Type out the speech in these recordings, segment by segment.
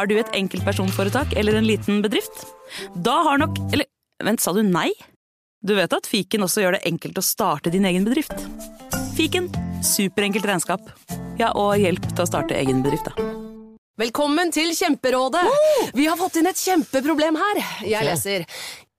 Har du et enkeltpersonforetak eller en liten bedrift? Da har nok Eller vent, sa du nei? Du vet at fiken også gjør det enkelt å starte din egen bedrift? Fiken superenkelt regnskap. Ja, og hjelp til å starte egen bedrift, da. Velkommen til Kjemperådet! Vi har fått inn et kjempeproblem her. Jeg leser.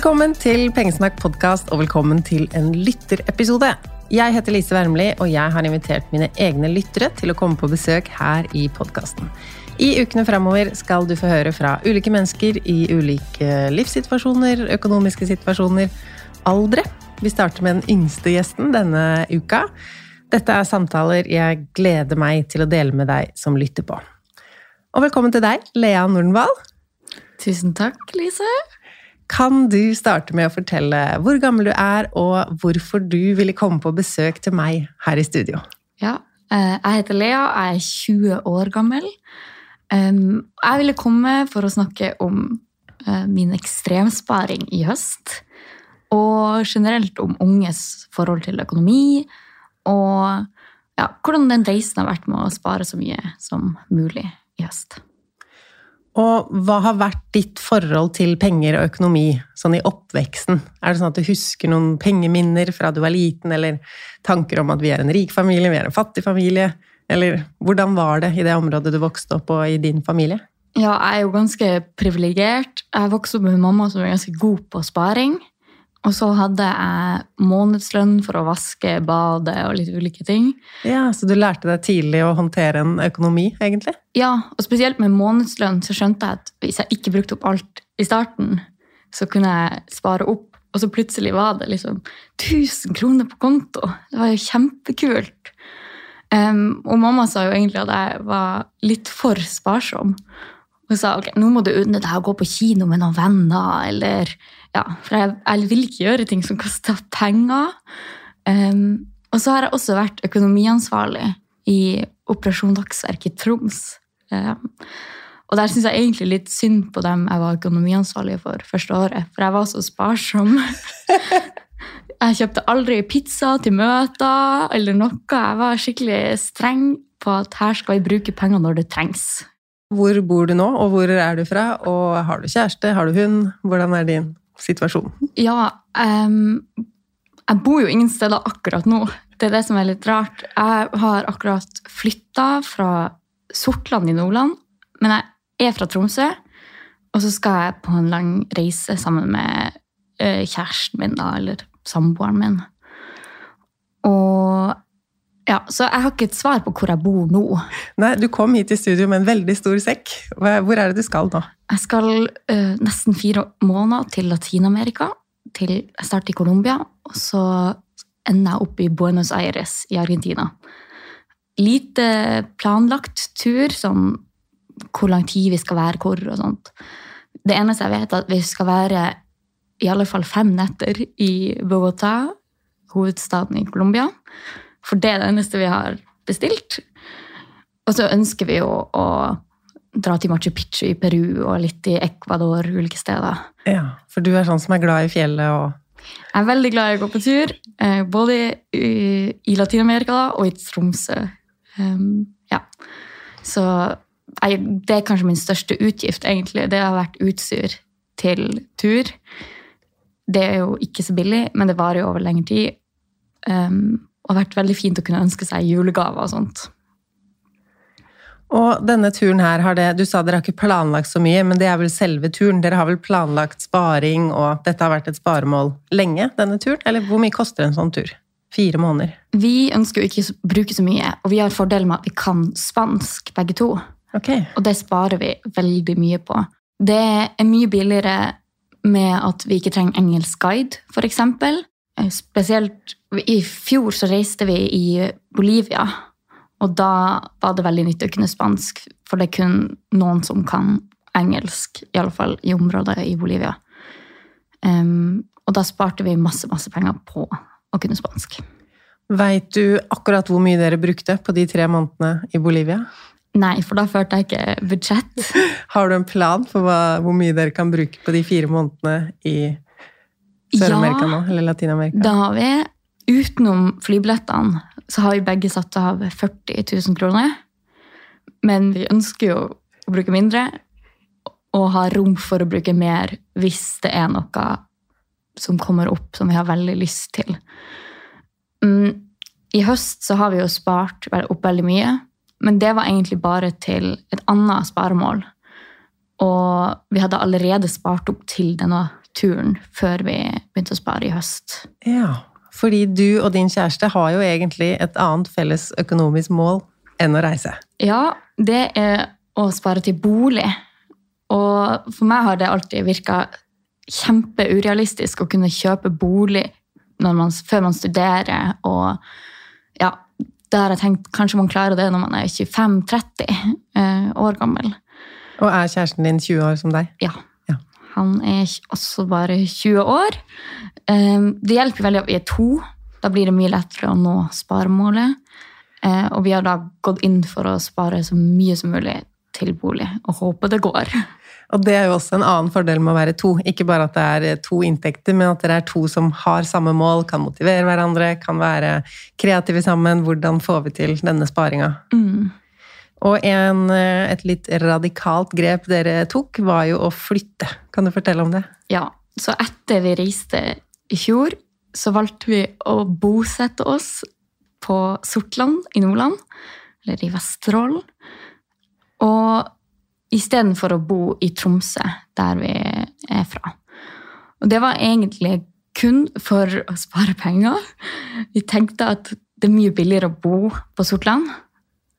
Velkommen til Pengesnakk podkast, og velkommen til en lytterepisode. Jeg heter Lise Wermli, og jeg har invitert mine egne lyttere til å komme på besøk her i podkasten. I ukene fremover skal du få høre fra ulike mennesker i ulike livssituasjoner, økonomiske situasjoner, aldre. Vi starter med den yngste gjesten denne uka. Dette er samtaler jeg gleder meg til å dele med deg som lytter på. Og velkommen til deg, Lea Nordenvald. Tusen takk, Lise. Kan du starte med å fortelle hvor gammel du er, og hvorfor du ville komme på besøk til meg her i studio? Ja, eh, jeg heter Lea, jeg er 20 år gammel. Jeg ville komme for å snakke om eh, min ekstremsparing i høst. Og generelt om unges forhold til økonomi, og ja, hvordan den reisen har vært med å spare så mye som mulig i høst. Og hva har vært ditt forhold til penger og økonomi sånn i oppveksten? Er det sånn at du husker noen pengeminner fra du var liten, eller tanker om at vi er en rik familie, vi er en fattig familie? Eller hvordan var det i det området du vokste opp og i din familie? Ja, jeg er jo ganske privilegert. Jeg vokste opp med en mamma som er ganske god på sparing. Og så hadde jeg månedslønn for å vaske, bade og litt ulike ting. Ja, Så du lærte deg tidlig å håndtere en økonomi, egentlig? Ja, og spesielt med månedslønn så skjønte jeg at hvis jeg ikke brukte opp alt i starten, så kunne jeg spare opp, og så plutselig var det liksom 1000 kroner på konto. Det var jo kjempekult. Um, og mamma sa jo egentlig at jeg var litt for sparsom. Hun sa ok, nå må du unne deg å gå på kino med noen venner, eller ja, for jeg, jeg vil ikke gjøre ting som koster penger. Um, og så har jeg også vært økonomiansvarlig i Operasjon Dagsverk i Troms. Um, og der syns jeg egentlig litt synd på dem jeg var økonomiansvarlig for første året, for jeg var så sparsom. Jeg kjøpte aldri pizza til møter eller noe. Jeg var skikkelig streng på at her skal vi bruke penger når det trengs. Hvor bor du nå, og hvor er du fra? Og har du kjæreste, har du hund? Hvordan er din situasjon? Ja, um, jeg bor jo ingen steder akkurat nå. Det er det som er litt rart. Jeg har akkurat flytta fra Sortland i Nordland, men jeg er fra Tromsø. Og så skal jeg på en lang reise sammen med eh, kjæresten min, da, eller samboeren min. Og ja, Så jeg har ikke et svar på hvor jeg bor nå. Nei, Du kom hit i studio med en veldig stor sekk. Hvor er det du skal nå? Jeg skal eh, nesten fire måneder til Latin-Amerika. Til jeg starter i Colombia, og så ender jeg opp i Buenos Aires i Argentina. lite planlagt tur, sånn hvor lang tid vi skal være hvor og sånt. Det eneste jeg vet, er at vi skal være i alle fall fem netter i Bogotá, hovedstaden i Colombia. For det er det eneste vi har bestilt. Og så ønsker vi jo å dra til Machu Picchu i Peru og litt i Ecuador, ulike steder. Ja, For du er sånn som er glad i fjellet og Jeg er veldig glad i å gå på tur, eh, både i, Latin-Amerika og i Tromsø. Um, ja. Så det er kanskje min største utgift, egentlig. Det har vært utstyr til tur. Det er jo ikke så billig, men det varer jo over lengre tid. Um, og har vært veldig fint å kunne ønske seg julegaver og sånt. Og denne turen her, har det, du sa dere har ikke planlagt så mye, men det er vel selve turen? Dere har vel planlagt sparing, og dette har vært et sparemål lenge, denne turen? Eller hvor mye koster en sånn tur? Fire måneder? Vi ønsker jo ikke å bruke så mye, og vi har fordelen med at vi kan spansk begge to. Okay. Og det sparer vi veldig mye på. Det er mye billigere med at vi ikke trenger engelsk guide, f.eks. Spesielt i fjor så reiste vi i Bolivia, og da var det veldig nyttig å kunne spansk, for det er kun noen som kan engelsk, i alle fall i området i Bolivia. Um, og da sparte vi masse, masse penger på å kunne spansk. Veit du akkurat hvor mye dere brukte på de tre månedene i Bolivia? Nei, for da førte jeg ikke budsjett. Har du en plan for hva, hvor mye dere kan bruke på de fire månedene i Sør-Amerika nå? Eller Latin-Amerika? Da har vi, utenom flybillettene, så har vi begge satt av 40 000 kroner. Men vi ønsker jo å bruke mindre, og ha rom for å bruke mer hvis det er noe som kommer opp som vi har veldig lyst til. Mm, I høst så har vi jo spart opp veldig mye, men det var egentlig bare til et annet sparemål. Og vi hadde allerede spart opp til denne turen før vi begynte å spare i høst. Ja, fordi du og din kjæreste har jo egentlig et annet felles økonomisk mål enn å reise. Ja, det er å spare til bolig. Og for meg har det alltid virka kjempeurealistisk å kunne kjøpe bolig når man, før man studerer. Og ja, da har jeg tenkt kanskje man klarer det når man er 25-30 eh, år gammel. Og er kjæresten din 20 år som deg? Ja. Han er også bare 20 år. Eh, Det hjelper veldig at vi er to. Da blir det mye lettere å nå sparemålet. Eh, Og vi har da gått inn for å spare så mye som mulig til bolig, og håper det går. Og det er jo også en annen fordel med å være to. Ikke bare at det er eh, to inntekter, men at dere er to som har samme mål, kan motivere hverandre, kan være kreative sammen. Hvordan får vi til denne sparinga? Mm. Og en, eh, et litt radikalt grep dere tok, var jo å flytte. Kan du fortelle om det? Ja, så etter vi reiste i fjor, så valgte vi å bosette oss på Sortland i Nordland, eller i Vesterålen. Og istedenfor å bo i Tromsø, der vi er fra. Og det var egentlig kun for å spare penger. Vi tenkte at det er mye billigere å bo på Sortland.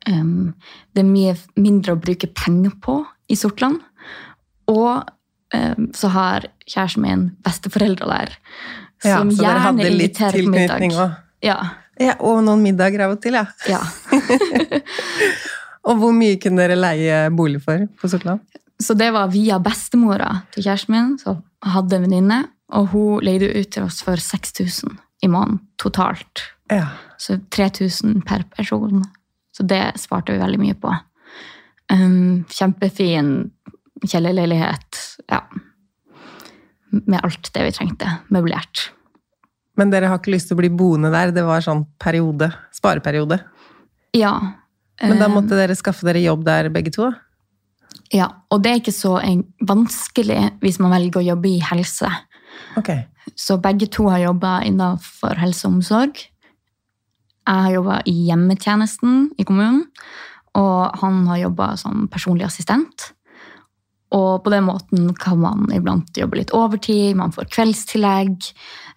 Um, det er mye mindre å bruke penger på i Sortland. Og um, så har kjæresten min besteforeldre der. Ja, Som så dere gjerne hadde litt inviterer på. Ja, Ja, og noen middager av og til, ja. ja. Og hvor mye kunne dere leie bolig for på Sortland? Så det var via bestemora til kjæresten min, som hadde en venninne. Og hun leide ut til oss for 6000 i måneden totalt. Ja. Så 3000 per person. Så det svarte vi veldig mye på. Um, kjempefin kjellerleilighet. Ja. Med alt det vi trengte. Møblert. Men dere har ikke lyst til å bli boende der? Det var sånn periode, spareperiode. Ja. Men da um, måtte dere skaffe dere jobb der begge to? Ja, og det er ikke så vanskelig hvis man velger å jobbe i helse. Okay. Så begge to har jobba innenfor helse og omsorg. Jeg har jobba i hjemmetjenesten i kommunen, og han har jobba som personlig assistent. Og på den måten kan man iblant jobbe litt overtid, man får kveldstillegg,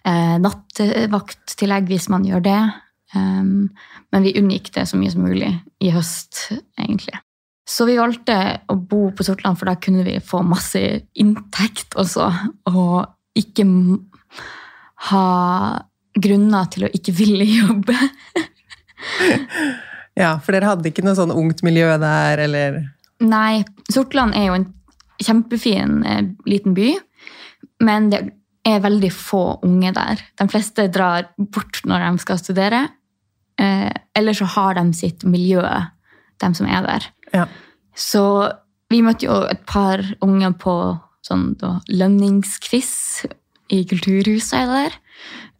eh, nattevakttillegg hvis man gjør det. Um, men vi unngikk det så mye som mulig i høst, egentlig. Så vi valgte å bo på Sortland, for da kunne vi få masse inntekt også, og ikke ha grunner til å ikke ville jobbe. Ja, For dere hadde ikke noe sånn ungt miljø der, eller Nei, Sortland er jo en kjempefin eh, liten by, men det er veldig få unge der. De fleste drar bort når de skal studere, eh, eller så har de sitt miljø, de som er der. Ja. Så vi møtte jo et par unge på sånn da, lønningsquiz i Kulturhuset der.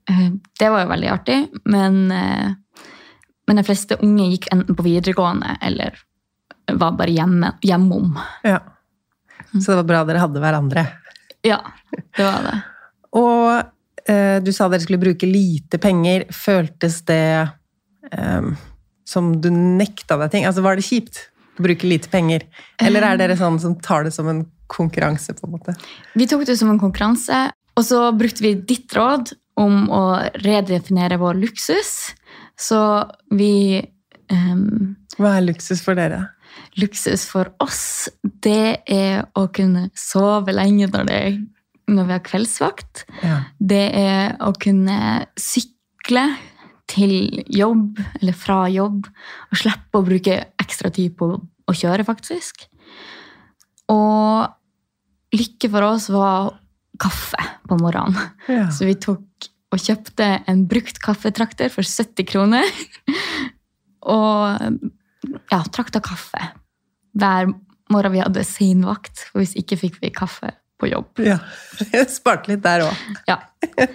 Eh, Det var jo veldig artig, men, eh, men de fleste unge gikk enten på videregående eller var bare hjemme, hjemom. Ja. Så det var bra dere hadde hverandre. Ja, det var det. Og eh, du sa dere skulle bruke lite penger. Føltes det eh, som du nekta deg ting? Altså, Var det kjipt å bruke lite penger? Eller er dere sånn som tar det som en konkurranse? på en måte? Vi tok det som en konkurranse, og så brukte vi ditt råd om å redefinere vår luksus. Så vi um, Hva er luksus for dere? Luksus for oss, det er å kunne sove lenge når, det, når vi har kveldsvakt. Ja. Det er å kunne sykle til jobb eller fra jobb og slippe å bruke ekstra tid på å kjøre, faktisk. Og lykke for oss var kaffe på morgenen. Ja. Så vi tok og kjøpte en brukt kaffetrakter for 70 kroner. og ja, trakta kaffe hver morgen vi hadde seinvakt. For hvis ikke fikk vi kaffe på jobb. ja. Sparte litt der òg. Ja.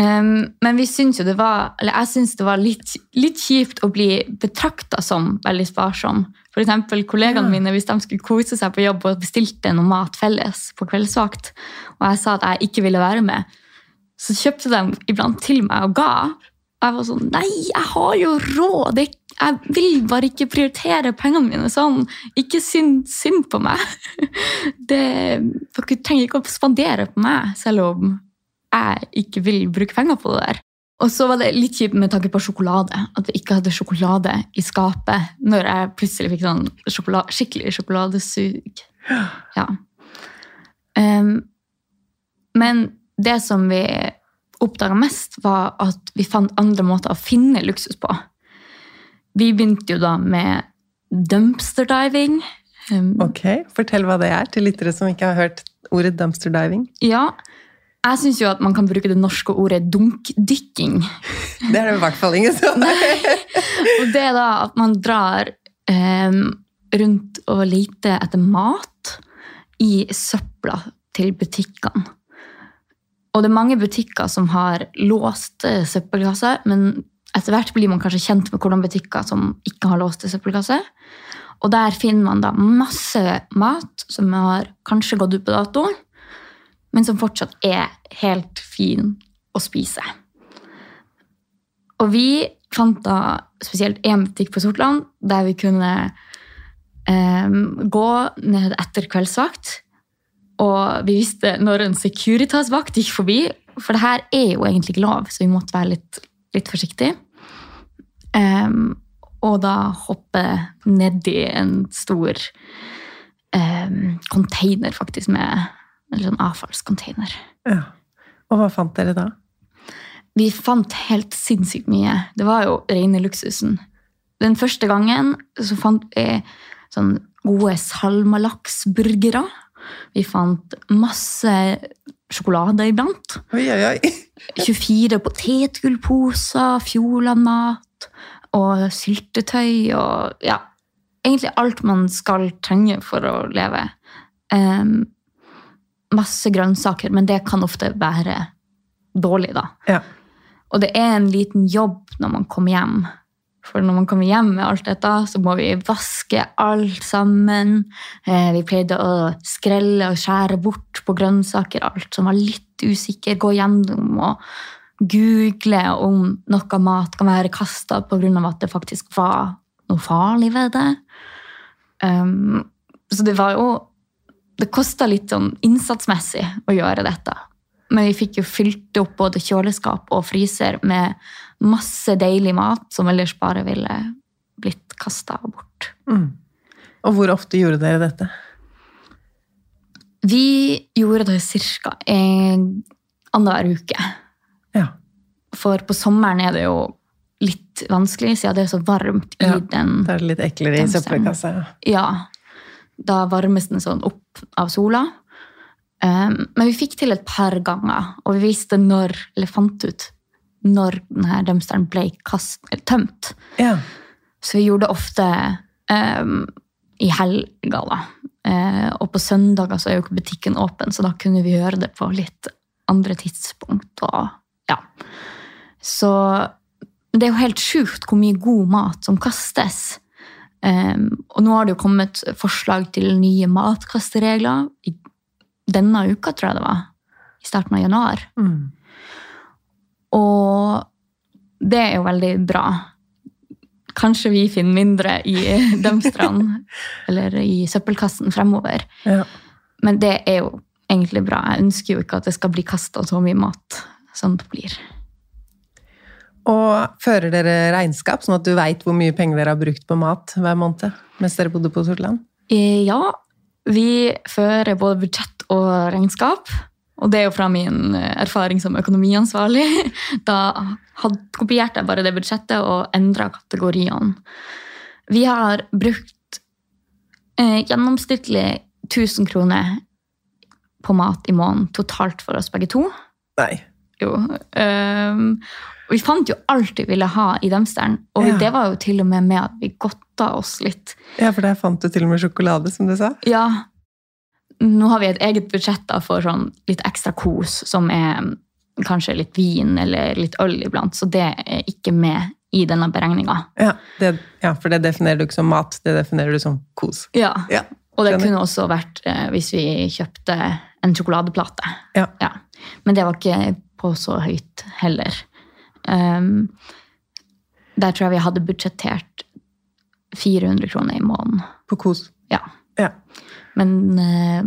Em, men vi syns jo det var, eller jeg syns det var litt, litt kjipt å bli betrakta som veldig sparsom. For eksempel kollegaene Ja. mine, hvis de skulle kose seg på jobb og bestilte noe mat felles på kveldsvakt, og jeg sa at jeg ikke ville være med, så kjøpte de iblant til meg og ga. Og jeg var sånn Nei, jeg har jo råd! Jeg vil bare ikke prioritere pengene mine sånn. Ikke synd, synd på meg. Det, dere trenger ikke å spandere på meg, selv om jeg ikke vil bruke penger på det der. Og så var det litt kjipt med tanke på sjokolade. At vi ikke hadde sjokolade i skapet når jeg plutselig fikk sånn sjokolade, skikkelig sjokoladesug. Ja. Um, men det som vi oppdaga mest, var at vi fant andre måter å finne luksus på. Vi begynte jo da med dumpster diving. Um, Ok, Fortell hva det er til lyttere som ikke har hørt ordet dumpster diving. Ja, jeg syns jo at man kan bruke det norske ordet dunkdykking. Det er det i hvert fall ingen som Og det er da at man drar em, rundt og leter etter mat i søpla til butikkene. Og det er mange butikker som har låste søppelkasser, men etter hvert blir man kanskje kjent med hvordan butikker som ikke har låste søppelkasser. Og der finner man da masse mat som har kanskje gått ut på dato, men som fortsatt er helt fin å spise. Og vi fant da spesielt én butikk på Sortland der vi kunne em, gå ned etter kveldsvakt. Og vi visste når en Securitas-vakt gikk forbi, for det her er jo egentlig ikke lov, så vi måtte være litt, litt forsiktige. Um, og da hoppe nedi en stor um, container, faktisk, med en sånn avfallscontainer. Ja. Og hva fant dere da? Vi fant helt sinnssykt mye. Det var jo rene luksusen. Den første gangen så fant vi sånn gode salmalaksburgere. Vi fant masse sjokolade iblant. Oi, oi, oi. 24 potetgullposer, Fjordlandmat og syltetøy og ja, egentlig alt man skal trenge for å leve. Em, masse grønnsaker, men det kan ofte være dårlig, da. Ja. Og det er en liten jobb når man kommer hjem. For når man kommer hjem med alt dette, så må vi vaske alt sammen. Eh, Vi pleide å skrelle og skjære bort på grønnsaker, alt som var litt usikker. Gå gjennom og google om noe mat kan være kasta pga. at det faktisk var noe farlig ved det. Um, så det var jo Det kosta litt sånn innsatsmessig å gjøre dette. Men vi fikk jo fylt opp både kjøleskap og fryser med masse deilig mat som ellers bare ville blitt kasta bort. Mm. Og hvor ofte gjorde dere dette? Vi gjorde det ca. annenhver uke. Ja. For på sommeren er det jo litt vanskelig, siden det er så varmt i Ja, den. Det er litt eklere i søppelkassa. ja. Ja, da varmes den sånn opp av sola. Um, men vi fikk til et par ganger, og vi visste når, eller fant ut når denne dumpsteren ble kast, eller tømt. Ja. Så vi gjorde det ofte um, i helga, da. Uh, og på søndager så er jo ikke butikken åpen, så da kunne vi gjøre det på litt andre tidspunkt. Og, ja. Så det er jo helt sjukt hvor mye god mat som kastes. Um, og nå har det jo kommet forslag til nye matkasteregler i denne uka, tror jeg det var. I starten av januar. Mm. Og det er jo veldig bra. Kanskje vi finner mindre i dumpstrene eller i søppelkassen fremover. Ja. Men det er jo egentlig bra. Jeg ønsker jo ikke at det skal bli kasta så mye mat som det blir. Og fører dere regnskap, sånn at du veit hvor mye penger dere har brukt på mat hver måned mens dere bodde på Sortland? Eh, Ja, vi fører både budsjett og regnskap. Og det er jo fra min eh, erfaring som økonomiansvarlig. Da kopierte jeg bare det budsjettet og endra kategoriene. Vi har brukt eh, gjennomsnittlig 1000 kroner på mat i måneden totalt for oss begge to. Nei. Jo. ehm, og vi fant jo alt vi ville ha i dumpsteren, og Ja. det var jo til og med med at vi godta oss litt. Ja, for der fant du til og med sjokolade, som du sa. Ja, nå har vi et eget budsjett da for sånn litt ekstra kos, som er kanskje litt vin eller litt øl iblant, så det er ikke med i denne beregninga. Ja, ja, for det definerer du ikke som mat, det definerer du som kos. Ja. Ja, Og det kunne også vært eh, hvis vi kjøpte en sjokoladeplate. Ja. Men det var ikke på så høyt heller. Um, der tror jeg vi hadde budsjettert 400 kroner i måneden. På kos. Ja. Ja. Men uh,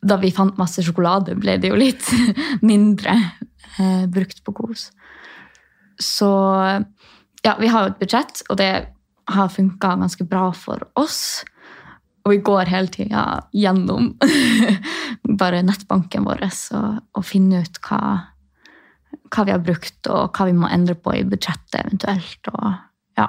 da vi fant masse sjokolade, ble det jo litt mindre uh, brukt på kos. Så ja, vi har jo et budsjett, og det har funka ganske bra for oss. Og vi går hele tida gjennom bare nettbanken vår og, og finner ut hva, hva vi har brukt, og hva vi må endre på i budsjettet eventuelt. Og, ja.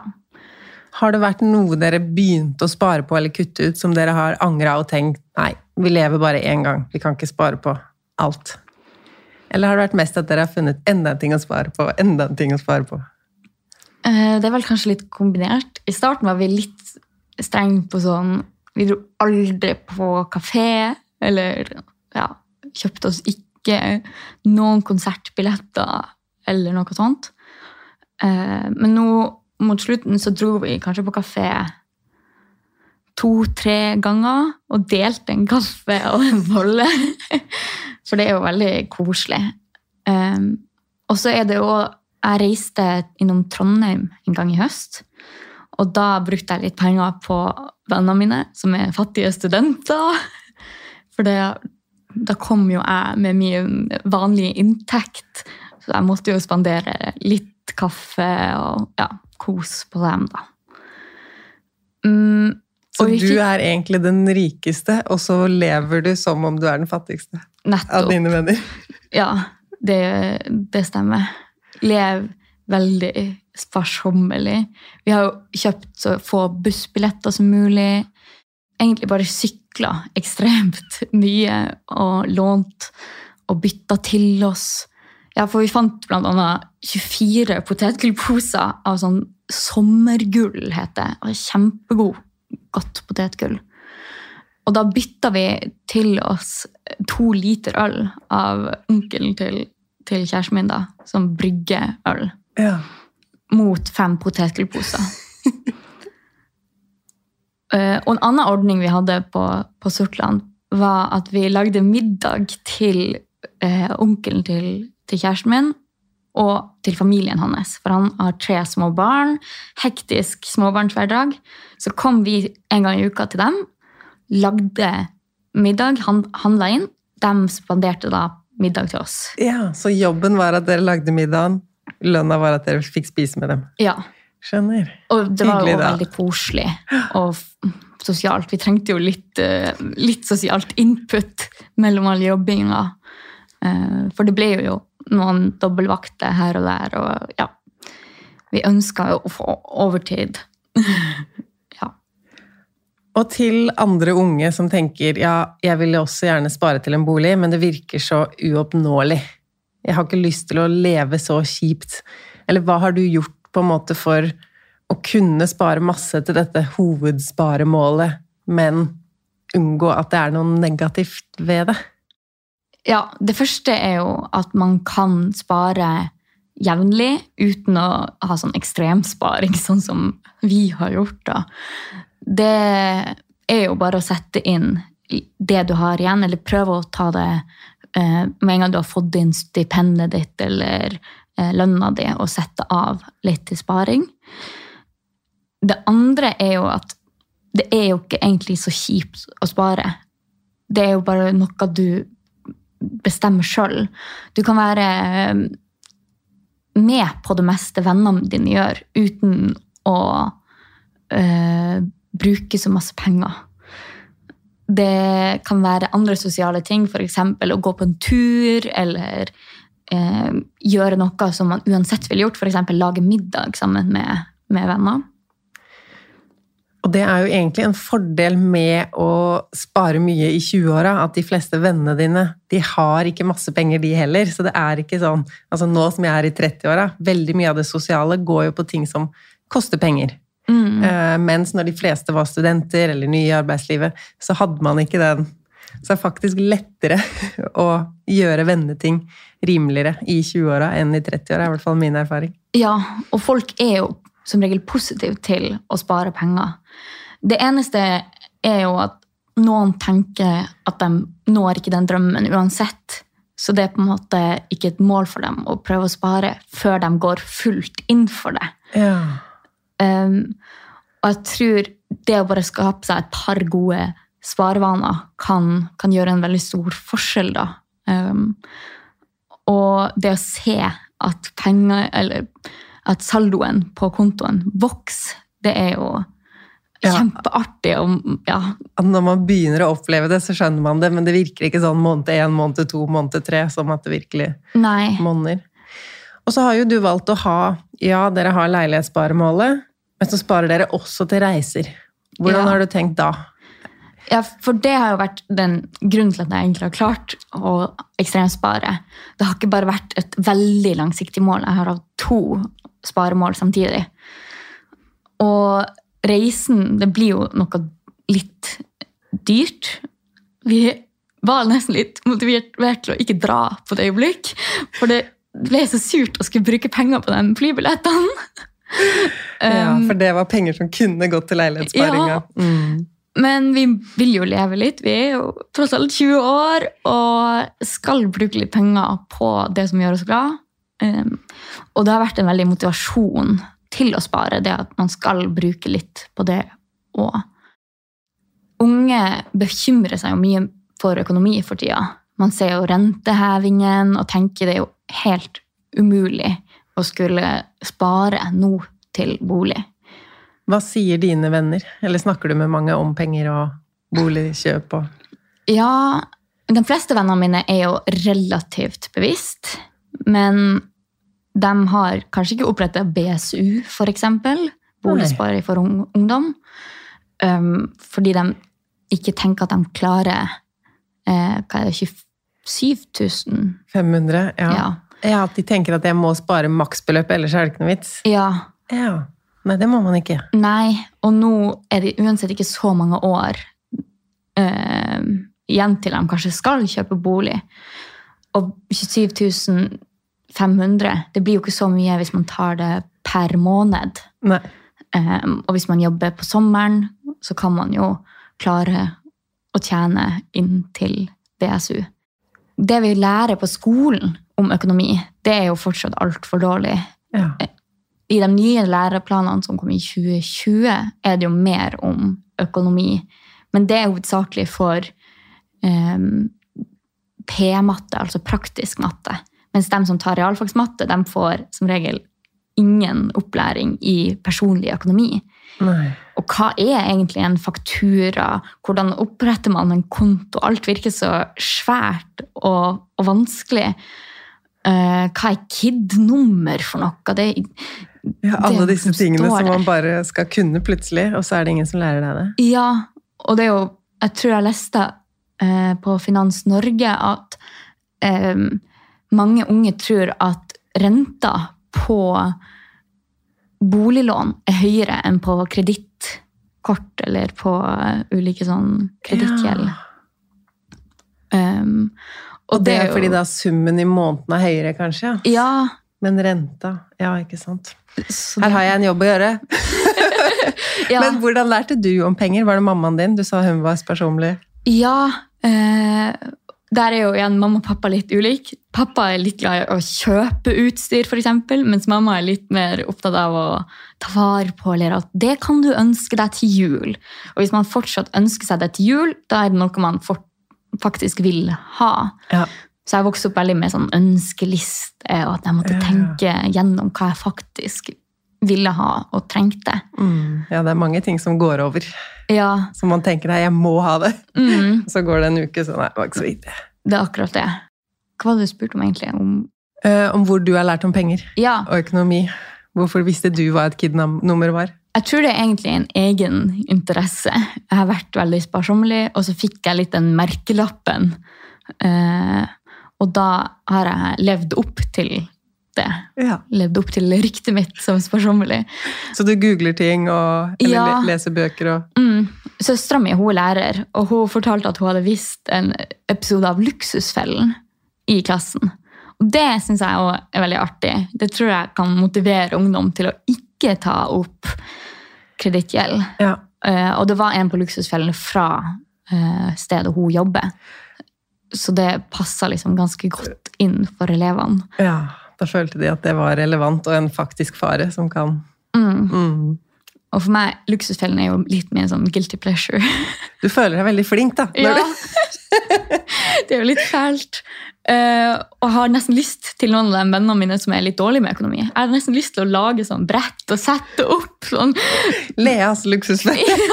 Har det vært noe dere begynte å spare på eller kutte ut, som dere har angra og tenkt nei, vi lever bare én gang, vi kan ikke spare på alt? Eller har det vært mest at dere har funnet enda en ting å spare på, enda en ting å spare på? Eh, Det er vel kanskje litt kombinert. I starten var vi litt strenge på sånn Vi dro aldri på kafé, eller ja, kjøpte oss ikke noen konsertbilletter eller noe sånt. Eh, Men nå mot slutten så dro vi kanskje på kafé to-tre ganger og delte en kaffe og en bolle. For det er jo veldig koselig. Um, og så er det jo Jeg reiste innom Trondheim en gang i høst. Og da brukte jeg litt penger på vennene mine, som er fattige studenter. For det, da kom jo jeg med min vanlige inntekt. Så jeg måtte jo spandere litt kaffe og ja, kos på dem, da. Mm, Så ikke, du er egentlig den rikeste, og så lever du som om du er den fattigste av dine venner? Ja, det, det stemmer. Lev veldig sparsommelig. Vi har jo kjøpt så få bussbilletter som mulig. Egentlig bare sykla ekstremt mye og lånt og bytta til oss. Ja, for vi fant annet 24 potetgullposer av sånn sommergull, heter det. Kjempegod, godt potetgull. Og da bytta vi til oss to liter øl av onkelen til, til kjæresten min, da, som brygger øl, Ja. mot fem potetgullposer. Eh, og en annen ordning vi hadde på, på Sortland, var at vi lagde middag til eh, onkelen til, til kjæresten min og til familien hans. For han har tre små barn, hektisk småbarnshverdag. Så kom vi en gang i uka til dem, lagde middag, han, handla inn. De spanderte da middag til oss. ja, så jobben var at dere lagde middagen, lønna var at dere fikk spise med dem. Ja, Skjønner. Og det var jo da. veldig koselig og sosialt. Vi trengte jo litt, eh, litt sosialt input mellom all jobbinga. Eh, For det ble jo noen dobbeltvakter her og der. Og ja. vi ønska å få overtid. ja. Og til andre unge som tenker ja, jeg vil også gjerne spare til en bolig, men det virker så uoppnåelig. Jeg har ikke lyst til å leve så kjipt. Eller hva har du gjort på en måte for å kunne spare masse til dette hovedsparemålet, men unngå at det er noe negativt ved det? Ja, det første er jo at man kan spare jevnlig uten å ha sånn ekstremsparing, sånn som vi har gjort. da. Det er jo bare å sette inn det du har igjen, eller prøve å ta det eh, med en gang du har fått inn stipendet ditt eller lønna di, og sette av litt til sparing. Det andre er jo at det er jo ikke egentlig så kjipt å spare. Det er jo bare noe du bestemmer sjøl. Du kan være eh, med på det meste vennene dine gjør, uten å øh, bruke så masse penger. Det kan være andre sosiale ting, f.eks. å gå på en tur eller øh, gjøre noe som man uansett ville gjort, f.eks. lage middag sammen med, med venner. Og det er jo egentlig en fordel med å spare mye i 20-åra, at de fleste vennene dine de har ikke masse penger, de heller. Så det er ikke sånn Altså nå som jeg er i 30-åra, veldig mye av det sosiale går jo på ting som koster penger. Mm. Uh, mens når de fleste var studenter eller nye i arbeidslivet, så hadde man ikke den. Så det er faktisk lettere å gjøre venneting rimeligere i 20-åra enn i 30-åra, er i hvert fall min erfaring. Ja, og folk er jo som regel positive til å spare penger. Det eneste er jo at noen tenker at de når ikke den drømmen uansett. Så det er på en måte ikke et mål for dem å prøve å spare før de går fullt inn for det. Ja. Um, og jeg tror det å bare skape seg et par gode sparevaner kan, kan gjøre en veldig stor forskjell, da. Um, og det å se at penger Eller at saldoen på kontoen vokser, det er jo ja. kjempeartig. Og, ja. Når man begynner å oppleve det, så skjønner man det, men det virker ikke sånn måned én, måned to, måned tre, som at det virkelig Nei. monner. Og så har jo du valgt å ha Ja, dere har leilighetssparemålet, men så sparer dere også til reiser. Hvordan ja. har du tenkt da? Ja, for det har jo vært den grunnen til at jeg egentlig har klart å ekstremspare. Det har ikke bare vært et veldig langsiktig mål. Jeg har hatt to sparemål samtidig. Og reisen, det blir jo noe litt dyrt. Vi var nesten litt motivert til å ikke dra på et øyeblikk. For det ble så surt å skulle bruke penger på den flybillettene. ja, for det var penger som kunne gått til leilighetssparinga. Ja, mm. Men vi vil jo leve litt. Vi er jo tross alt 20 år og skal bruke litt penger på det som gjør oss glad. Um, og det har vært en veldig motivasjon til å spare, det at man skal bruke litt på det òg. Unge bekymrer seg jo mye for økonomi for tida. Man ser jo rentehevingen og tenker det er jo helt umulig å skulle spare nå til bolig. Hva sier dine venner? Eller snakker du med mange om penger og boligkjøp og Ja, de fleste vennene mine er jo relativt bevisst. Men de har kanskje ikke oppretta BSU, f.eks. Boligsparing for ungdom. Um, fordi de ikke tenker at de klarer eh, hva er det, 27 000? 500, ja. ja. ja. At de tenker at jeg må spare maksbeløp, ellers er det ikke noe vits? Ja. ja. Nei, det må man ikke. Nei, og nå er det uansett ikke så mange år eh, igjen til de kanskje skal kjøpe bolig. Og 27 500 Det blir jo ikke så mye hvis man tar det per måned. Um, og hvis man jobber på sommeren, så kan man jo klare å tjene inn til BSU. Det vi lærer på skolen om økonomi, det er jo fortsatt altfor dårlig. Ja. I de nye læreplanene som kom i 2020, er det jo mer om økonomi. Men det er hovedsakelig for um, P-matte, altså praktisk matte. Mens de som tar realfagsmatte, de får som regel ingen opplæring i personlig økonomi. Nei. Og hva er egentlig en faktura? Hvordan oppretter man en konto? Alt virker så svært og, og vanskelig. Uh, hva er KID-nummer for noe? Det, Ja, alle disse tingene som man bare skal kunne plutselig, og så er det ingen som lærer deg det. Ja, og det er jo Jeg tror jeg leste eh, på Finans Norge at eh, mange unge tror at renta på boliglån er høyere enn på kredittkort eller på eh, ulike sånn kredittgjeld. Ja. Um, Og det er jo- fordi da summen i måneden er høyere, kanskje? Ja. Ja. Men renta Ja, ikke sant. Så Her har jeg en jobb å gjøre. ja. Men hvordan lærte du om penger? Var det mammaen din? Du sa hun var sparsommelig. Ja, eh, der er jo igjen mamma og pappa litt ulik. Pappa er litt glad i å kjøpe utstyr, eksempel, mens mamma er litt mer opptatt av å ta vare på, eller at det kan du ønske deg til jul. Og hvis man fortsatt ønsker seg det til jul, da er det noe man faktisk vil ha. Ja. Så jeg vokste opp veldig med sånn ønskeliste, og at jeg måtte Ja, tenke gjennom hva jeg faktisk ville ha og trengte. Mm. ja, det er mange ting som går over. Ja, Så man tenker nei, jeg må ha det. mm, Så går det en uke, så nei, det var ikke så viktig. det er akkurat det. Hva var det du spurte om egentlig? Om, Eh, om hvor du har lært om penger ja, og økonomi. Hvorfor visste du hva et KID-nummer var? Jeg tror det er egentlig en egen interesse. Jeg har vært veldig sparsommelig, og så fikk jeg litt den merkelappen. Eh, og da har jeg levd opp til det. Ja. Levd opp til ryktet mitt som sparsommelig. Så du googler ting og eller Ja. leser bøker og Mm. Søstera mi hun er lærer, og hun fortalte at hun hadde visst en episode av Luksusfellen i klassen. Og Det syns jeg også er veldig artig. Det tror jeg kan motivere ungdom til å ikke ta opp kredittgjeld. Ja. Eh, og det var en på Luksusfellen fra eh, stedet hun jobber. Så det passa liksom ganske godt inn for elevene. ja. Da følte de at det var relevant og en faktisk fare som kan Mm. mm. Og for meg, Luksusfellen er jo litt mer sånn guilty pleasure. Du føler deg veldig flink, da. Ja. det er jo litt fælt. Uh, og har nesten lyst til noen av de vennene mine som er litt dårlige med økonomi. Jeg har nesten lyst til å lage sånn brett og sette opp sånn. Leas luksusfelle.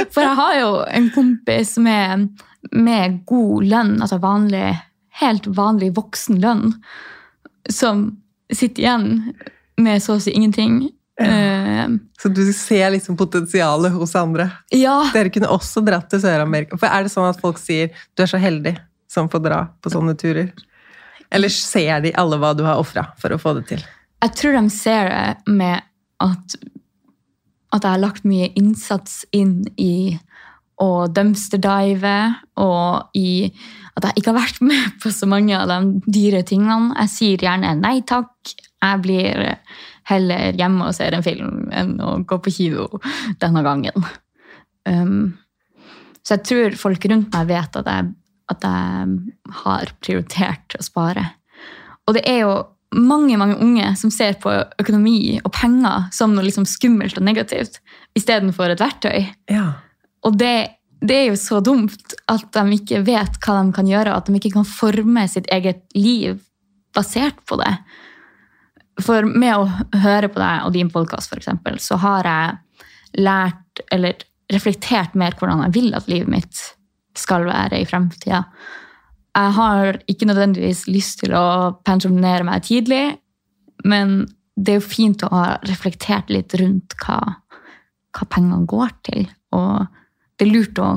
Ja, for jeg har jo en kompis med, med god lønn, altså vanlig, helt vanlig voksen lønn, som sitter igjen med så å si ingenting. Eh, Så du ser liksom potensialet hos andre. ja, Dere kunne også dratt til Sør-Amerika. For er det sånn at folk sier du er så heldig som får dra på sånne turer? Eller ser de alle hva du har ofra for å få det til? jeg tror de ser det med at, at jeg har lagt mye innsats inn i å dumpsterdive, og i at jeg ikke har vært med på så mange av de dyre tingene. Jeg sier gjerne nei takk. Jeg blir heller hjemme og ser en film enn å gå på kino denne gangen. Um, så jeg tror folk rundt meg vet at jeg, at jeg har prioritert å spare. Og det er jo mange mange unge som ser på økonomi og penger som noe liksom skummelt og negativt, istedenfor et verktøy. Ja. Og det, det er jo så dumt at de ikke vet hva de kan gjøre, at de ikke kan forme sitt eget liv basert på det. For med å høre på deg og din podkast, f.eks., så har jeg lært, eller reflektert mer hvordan jeg vil at livet mitt skal være i fremtida. Jeg har ikke nødvendigvis lyst til å pensjonere meg tidlig, men det er jo fint å ha reflektert litt rundt hva, hva pengene går til. Og det er lurt å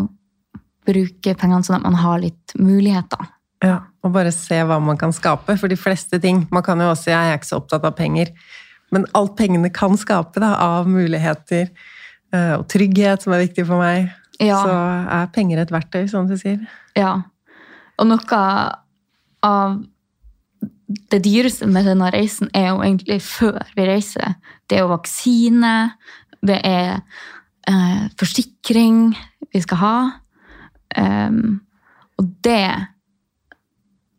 bruke pengene sånn at man har litt muligheter. Ja, og bare se hva man kan skape. For de fleste ting Man kan jo også, si jeg er ikke så opptatt av penger, men alt pengene kan skape da, av muligheter eh, og trygghet, som er viktig for meg, Ja. så er penger et verktøy, som du sier. Ja. Og noe av det dyreste med denne reisen er jo egentlig før vi reiser. Det er jo vaksine, det er eh, forsikring vi skal ha. Um, og det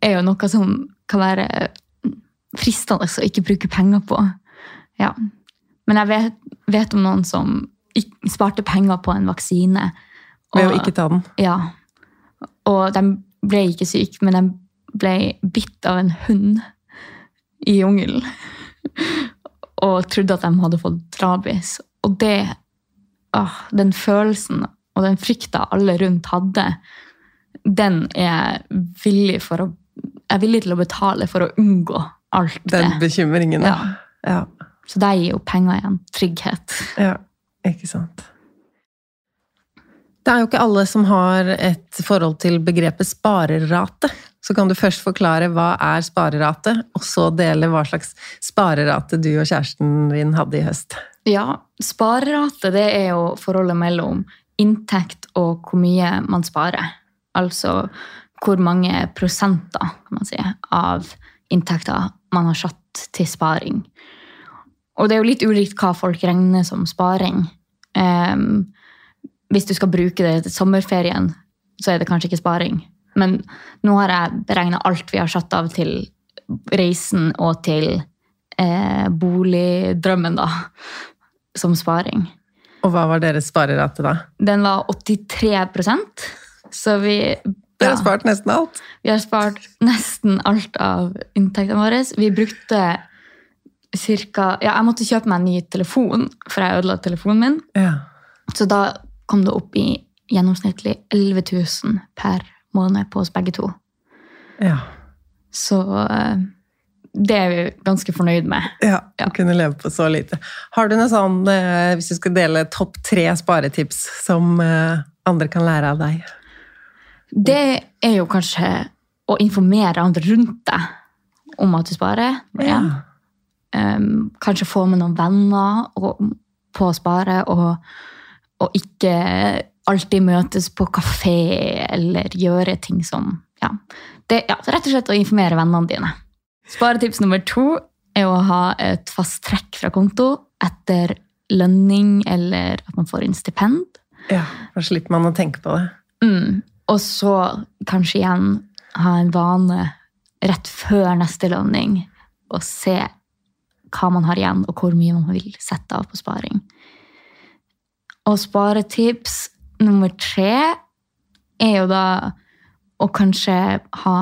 er jo noe som kan være fristende å ikke bruke penger på. Ja. Men jeg vet, vet om noen som sparte penger på en vaksine. Ved å ikke ta den. ja. Og de ble ikke syke, men de ble bitt av en hund i jungelen. Og trodde at de hadde fått rabies. Og det åh, Den følelsen og den frykta alle rundt hadde, den er villig for å jeg er villig til å betale for å unngå alt det. Den bekymringen, ja. Ja. ja. Så det gir jo penger igjen. Trygghet. Ja, ikke sant. Det er jo ikke alle som har et forhold til begrepet sparerate. Så kan du først forklare hva er sparerate, og så dele hva slags sparerate du og kjæresten din hadde i høst. Ja, sparerate det er jo forholdet mellom inntekt og hvor mye man sparer. Altså hvor mange prosenter kan man si, av inntekter man har satt til sparing. Og det er jo litt ulikt hva folk regner som sparing. Um, hvis du skal bruke det til sommerferien, så er det kanskje ikke sparing. Men nå har jeg beregna alt vi har satt av til reisen og til eh, boligdrømmen, da, som sparing. Og hva var deres sparerate da? Den var 83% så vi Dere har spart nesten alt. Vi har spart nesten alt av inntektene våre. Vi brukte cirka Ja, jeg måtte kjøpe meg en ny telefon, for jeg ødela telefonen min. Ja. Så da kom det opp i gjennomsnittlig 11 000 per måned på oss begge to. Ja. Så eh, det er vi ganske fornøyd med. ja. Ja. Å kunne leve på så lite. Har du noe sånn, eh, hvis du skal dele topp tre sparetips som eh, andre kan lære av deg? Det er jo kanskje å informere andre rundt deg om at du sparer. Ja. Um, kanskje få med noen venner og, på å spare, og, og ikke alltid møtes på kafé eller gjøre ting som ja. Det, ja, rett og slett å informere vennene dine. Sparetips nummer to er å ha et fast trekk fra konto etter lønning eller at man får inn stipend. Ja, Da slipper man å tenke på det. Mm. Og så kanskje igjen ha en vane rett før neste lønning og se hva man har igjen, og hvor mye man vil sette av på sparing. Og sparetips nummer tre er jo da å kanskje ha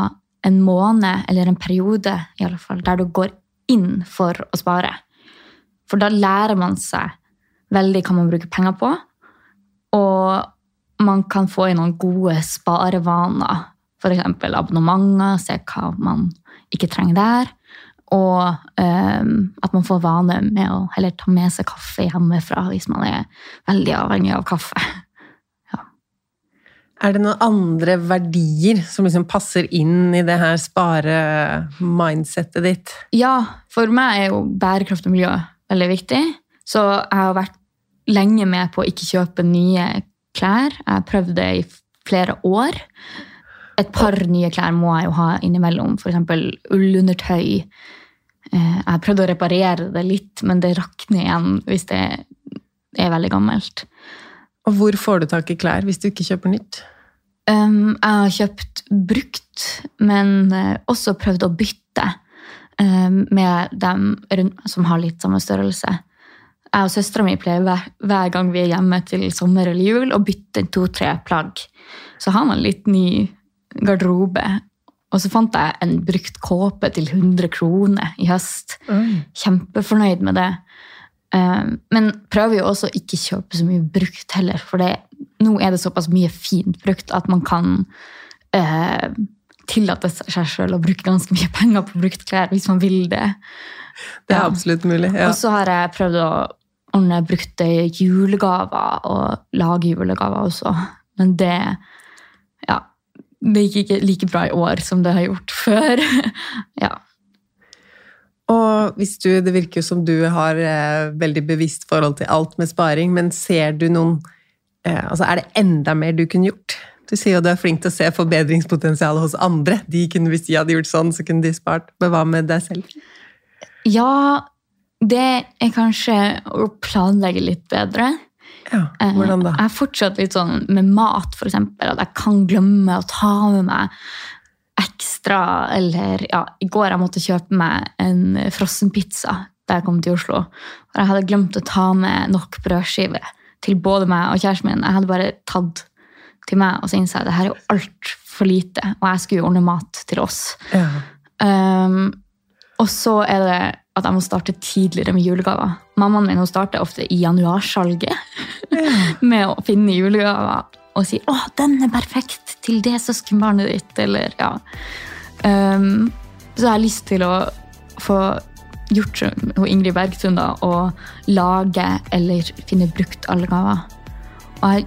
en måned eller en periode i alle fall, der du går inn for å spare. For da lærer man seg veldig hva man bruker penger på. Og man kan få inn noen gode sparevaner. F.eks. abonnementer, se hva man ikke trenger der. Og um, at man får vane med å heller ta med seg kaffe hjemmefra hvis man er veldig avhengig av kaffe. Er det noen andre verdier som liksom passer inn i det her spare-mindsettet ditt? Ja, for meg er jo bærekraft og miljø veldig viktig. Så jeg har vært lenge med på å ikke kjøpe nye klær. Jeg har prøvd det i flere år. Et par nye klær må jeg jo ha innimellom, f.eks. ullundertøy. Eh, Jeg har prøvd å reparere det litt, men det rakner igjen hvis det er veldig gammelt. Og hvor får du tak i klær hvis du ikke kjøper nytt? Um, jeg har kjøpt brukt, men eh, også prøvd å bytte um, med dem rundt, som har litt samme størrelse. Jeg og søstera mi pleier hver, hver gang vi er hjemme til sommer eller jul, å bytte to-tre plagg. Så har man litt ny garderobe. Og så fant jeg en brukt kåpe til 100 kroner i høst. Kjempefornøyd med det. Um, men prøver jo også ikke kjøpe så mye brukt heller, for det, nå er det såpass mye fint brukt at man kan eh, tillate seg sjøl å bruke ganske mye penger på brukt klær hvis man vil det. Det er Ja. absolutt mulig. Ja. Og så har jeg prøvd å ordne brukte julegaver og lage julegaver også. Men det ja, det gikk ikke like bra i år som det har gjort før. ja. Og hvis du, det virker jo som du har eh, veldig bevisst forhold til alt med sparing, men ser du noen Altså, er det enda mer du kunne gjort? Du sier jo du er flink til å se forbedringspotensialet hos andre. De kunne, Hvis de hadde gjort sånn, så kunne de spart. Men hva med deg selv? ja, det er kanskje å planlegge litt bedre. Ja, Eh, Hvordan da? Jeg er fortsatt litt sånn med mat, eksempel, at jeg kan glemme å ta med meg ekstra, eller ja, i går jeg måtte kjøpe meg en frossenpizza da jeg kom til Oslo. For jeg hadde glemt å ta med nok brødskive til både meg og kjæresten min. Jeg hadde bare tatt til meg, og så innså jeg at det her er jo altfor lite, og jeg skulle jo ordne mat til oss. Ja. Um, og så er det at jeg må starte tidligere med julegaver. Mammaen min hun starter ofte i januarsalget med å finne julegaver og si 'Å, den er perfekt til det søskenbarnet ditt', eller ja. Um, så jeg har lyst til å få gjort som Ingrid Bergtun da, å lage eller finne brukt alle gaver. Og jeg,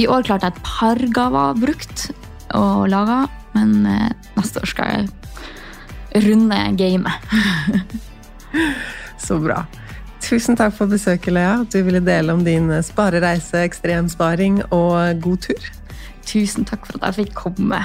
I år klarte jeg et par gaver brukt og laga, men eh, neste år skal jeg runde gamet. Så bra. Tusen takk for besøket, Lea. At du ville dele om din sparereise, ekstremsparing og god tur. Tusen takk for at jeg fikk komme.